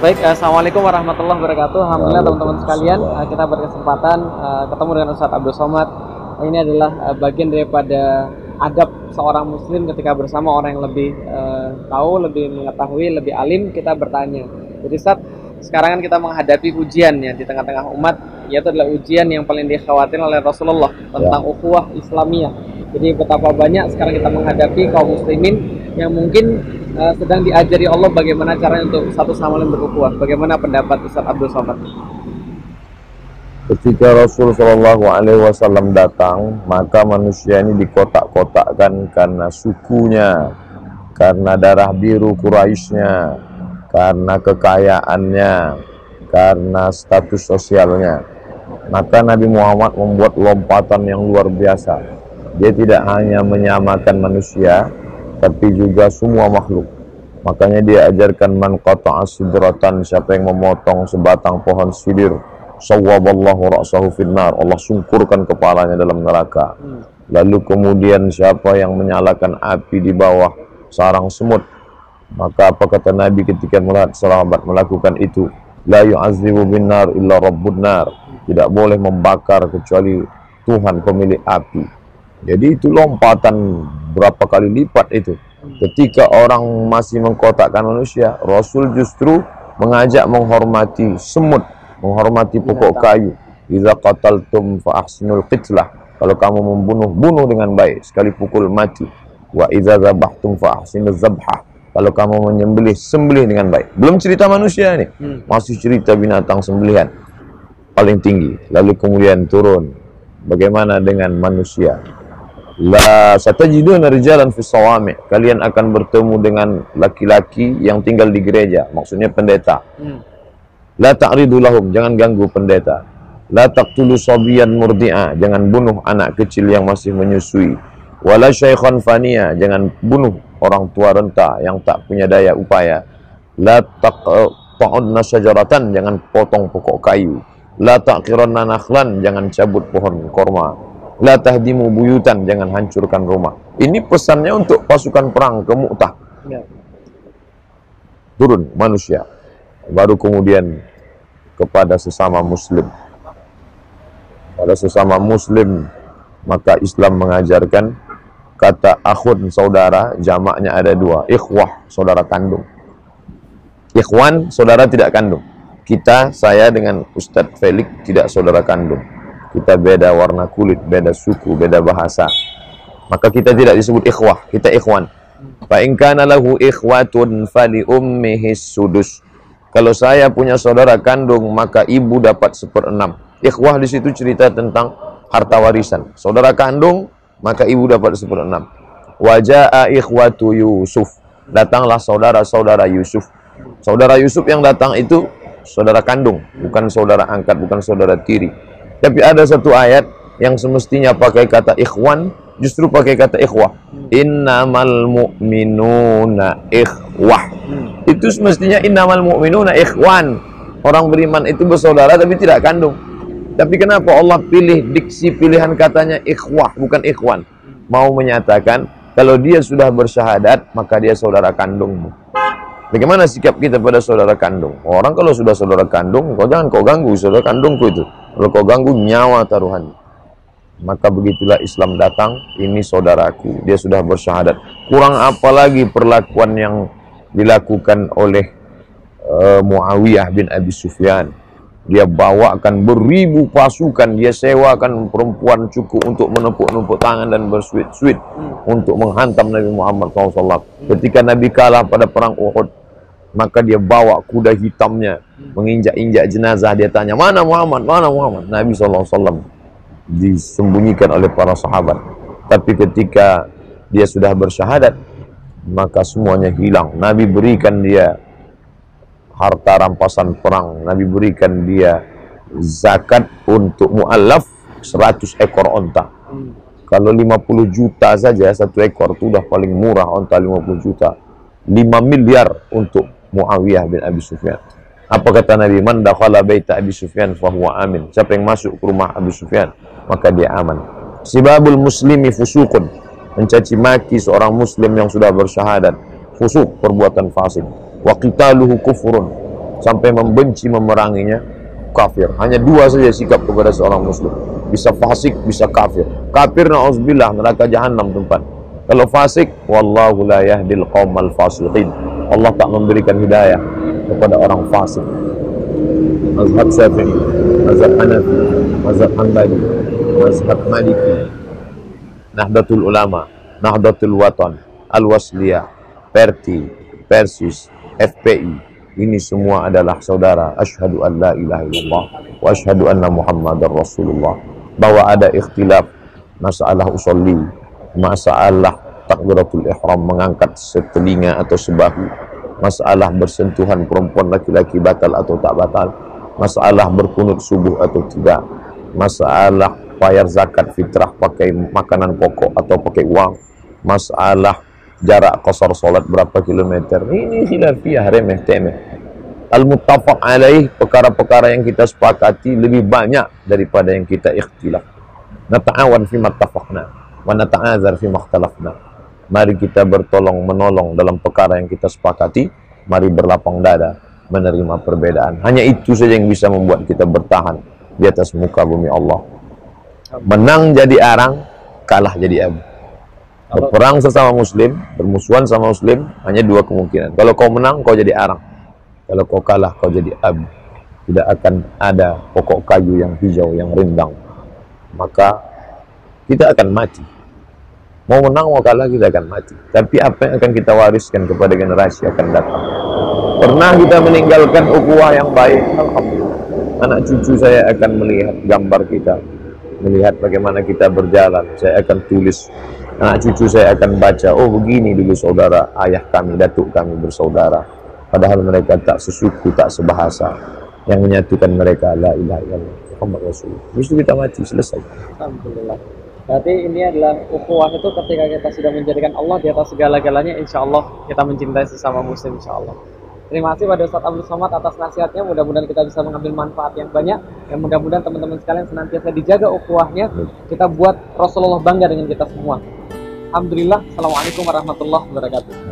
Baik, Assalamualaikum warahmatullahi wabarakatuh. Alhamdulillah teman-teman sekalian, eh, kita berkesempatan eh, ketemu dengan Ustadz Abdul Somad. Ini adalah eh, bagian daripada adab seorang muslim ketika bersama orang yang lebih tahu, lebih mengetahui, lebih alim, kita bertanya. Jadi Ustadz, sekarang kan kita menghadapi ujian ya di tengah-tengah umat, yaitu adalah ujian yang paling dikhawatirkan oleh Rasulullah tentang ukhuwah Islamiyah. Jadi betapa banyak sekarang kita menghadapi kaum muslimin yang mungkin uh, sedang diajari Allah bagaimana caranya untuk satu sama lain berukhuwah. Bagaimana pendapat Ustaz Abdul Somad? Ketika Rasul Shallallahu Alaihi Wasallam datang, maka manusia ini dikotak-kotakkan karena sukunya, karena darah biru Quraisynya, karena kekayaannya, karena status sosialnya. Maka Nabi Muhammad membuat lompatan yang luar biasa. Dia tidak hanya menyamakan manusia, tapi juga semua makhluk. Makanya dia ajarkan man qata'a sidratan, siapa yang memotong sebatang pohon sidir, sawwaballahu ra'sahu finnar, Allah sungkurkan kepalanya dalam neraka. Lalu kemudian siapa yang menyalakan api di bawah sarang semut, maka apa kata Nabi ketika melihat sahabat melakukan itu? La yu'azibu binnar illa rabbun nar. Tidak boleh membakar kecuali Tuhan pemilik api. Jadi itu lompatan berapa kali lipat itu. Ketika orang masih mengkotakkan manusia, Rasul justru mengajak menghormati semut, menghormati pokok kayu. Iza qataltum fa ahsinul qitlah. Kalau kamu membunuh, bunuh dengan baik, sekali pukul mati. Wa idza zabahtum fa ahsinul zabhah. Kalau kamu menyembelih, sembelih dengan baik. Belum cerita manusia ini, masih cerita binatang sembelihan paling tinggi. Lalu kemudian turun. Bagaimana dengan manusia? La satajiduna rijalan fi sawami. Kalian akan bertemu dengan laki-laki yang tinggal di gereja, maksudnya pendeta. La ta'ridu lahum, jangan ganggu pendeta. La taqtulu sabiyan murdi'a, jangan bunuh anak kecil yang masih menyusui. Wala syaikhan fania, jangan bunuh orang tua renta yang tak punya daya upaya. La taqta'unna syajaratan, jangan potong pokok kayu. La taqiranna nakhlan, jangan cabut pohon korma. La tahdimu buyutan, jangan hancurkan rumah. Ini pesannya untuk pasukan perang ke Mu'tah. Ya. Turun manusia. Baru kemudian kepada sesama muslim. Pada sesama muslim, maka Islam mengajarkan kata akhun saudara, jamaknya ada dua. Ikhwah, saudara kandung. Ikhwan, saudara tidak kandung. Kita, saya dengan Ustadz Felix tidak saudara kandung kita beda warna kulit, beda suku, beda bahasa. Maka kita tidak disebut ikhwah, kita ikhwan. Fa in kana lahu ikhwatun fali ummihi sudus. Kalau saya punya saudara kandung, maka ibu dapat seperenam. Ikhwah di situ cerita tentang harta warisan. Saudara kandung, maka ibu dapat seperenam. Wajah ikhwatu Yusuf. Datanglah saudara-saudara Yusuf. Saudara Yusuf yang datang itu saudara kandung, bukan saudara angkat, bukan saudara tiri. Tapi ada satu ayat yang semestinya pakai kata ikhwan, justru pakai kata ikhwah. Innamal mu'minuna ikhwah. Itu semestinya innamal mu'minuna ikhwan. Orang beriman itu bersaudara tapi tidak kandung. Tapi kenapa Allah pilih diksi pilihan katanya ikhwah bukan ikhwan? Mau menyatakan kalau dia sudah bersyahadat maka dia saudara kandungmu. Bagaimana sikap kita pada saudara kandung? Orang kalau sudah saudara kandung, kau jangan kau ganggu saudara kandungku itu. Kalau kau ganggu nyawa taruhan. Maka begitulah Islam datang, ini saudaraku, dia sudah bersyahadat. Kurang apa lagi perlakuan yang dilakukan oleh uh, Muawiyah bin Abi Sufyan. Dia bawakan beribu pasukan, dia sewakan perempuan cukup untuk menepuk-nepuk tangan dan bersuit-suit hmm. untuk menghantam Nabi Muhammad SAW. Ketika Nabi kalah pada perang Uhud, maka dia bawa kuda hitamnya menginjak-injak jenazah. Dia tanya mana Muhammad? Mana Muhammad? Nabi SAW disembunyikan oleh para sahabat. Tapi ketika dia sudah bersyahadat maka semuanya hilang. Nabi berikan dia harta rampasan perang. Nabi berikan dia zakat untuk mu'alaf 100 ekor onta. Kalau 50 juta saja satu ekor itu udah paling murah onta 50 juta. 5 miliar untuk Muawiyah bin Abi Sufyan. Apa kata Nabi? Man dakhala baita Abi Sufyan fahuwa amin. Siapa yang masuk ke rumah Abi Sufyan, maka dia aman. Sibabul muslimi fusukun. Mencaci maki seorang muslim yang sudah bersyahadat. Fusuk, perbuatan fasik. Wa qitaluhu kufurun. sampai membenci memeranginya kafir. Hanya dua saja sikap kepada seorang muslim. Bisa fasik, bisa kafir. Kafir na'udzubillah neraka jahanam tempat. Kalau fasik, wallahu la yahdil qaumal fasiqin. Allah tak memberikan hidayah kepada orang fasik. Mazhab Syafi'i, mazhab Hanafi, mazhab Hanbali, mazhab Maliki, Nahdlatul Ulama, Nahdlatul Watan, Al-Wasliyah, Perti, Persis, FPI. Ini semua adalah saudara. Asyhadu an la ilaha illallah wa asyhadu anna Muhammadar Rasulullah. Bahwa ada ikhtilaf masalah usolli, masalah takbiratul ihram mengangkat setelinga atau sebahu, masalah bersentuhan perempuan laki-laki batal atau tak batal, masalah berkunut subuh atau tidak, masalah bayar zakat fitrah pakai makanan pokok atau pakai uang, masalah jarak kosor solat berapa kilometer, ini khilafiyah remeh temeh. Al-muttafaq alaih perkara-perkara yang kita sepakati lebih banyak daripada yang kita ikhtilaf. Nata'awan fi mattafaqna wa nata'azar fi makhtalafna. Mari kita bertolong menolong dalam perkara yang kita sepakati. Mari berlapang dada menerima perbedaan. Hanya itu saja yang bisa membuat kita bertahan di atas muka bumi Allah. Menang jadi arang, kalah jadi abu. Berperang sesama muslim, bermusuhan sama muslim, hanya dua kemungkinan. Kalau kau menang, kau jadi arang. Kalau kau kalah, kau jadi abu. Tidak akan ada pokok kayu yang hijau, yang rindang. Maka kita akan mati. Mau menang, mau kalah, kita akan mati. Tapi apa yang akan kita wariskan kepada generasi akan datang? Pernah kita meninggalkan ukhuwah yang baik? Alhamdulillah. Anak cucu saya akan melihat gambar kita. Melihat bagaimana kita berjalan. Saya akan tulis. Anak cucu saya akan baca. Oh begini dulu saudara, ayah kami, datuk kami bersaudara. Padahal mereka tak sesuku, tak sebahasa. Yang menyatukan mereka, la ilaha illallah. Muhammad Rasul. Habis kita mati, selesai. Alhamdulillah. Berarti ini adalah ukhuwah itu ketika kita sudah menjadikan Allah di atas segala-galanya, insya Allah kita mencintai sesama muslim, insya Allah. Terima kasih pada Ustaz Abdul Somad atas nasihatnya. Mudah-mudahan kita bisa mengambil manfaat yang banyak. Dan mudah-mudahan teman-teman sekalian senantiasa dijaga ukhuwahnya. Kita buat Rasulullah bangga dengan kita semua. Alhamdulillah. Assalamualaikum warahmatullahi wabarakatuh.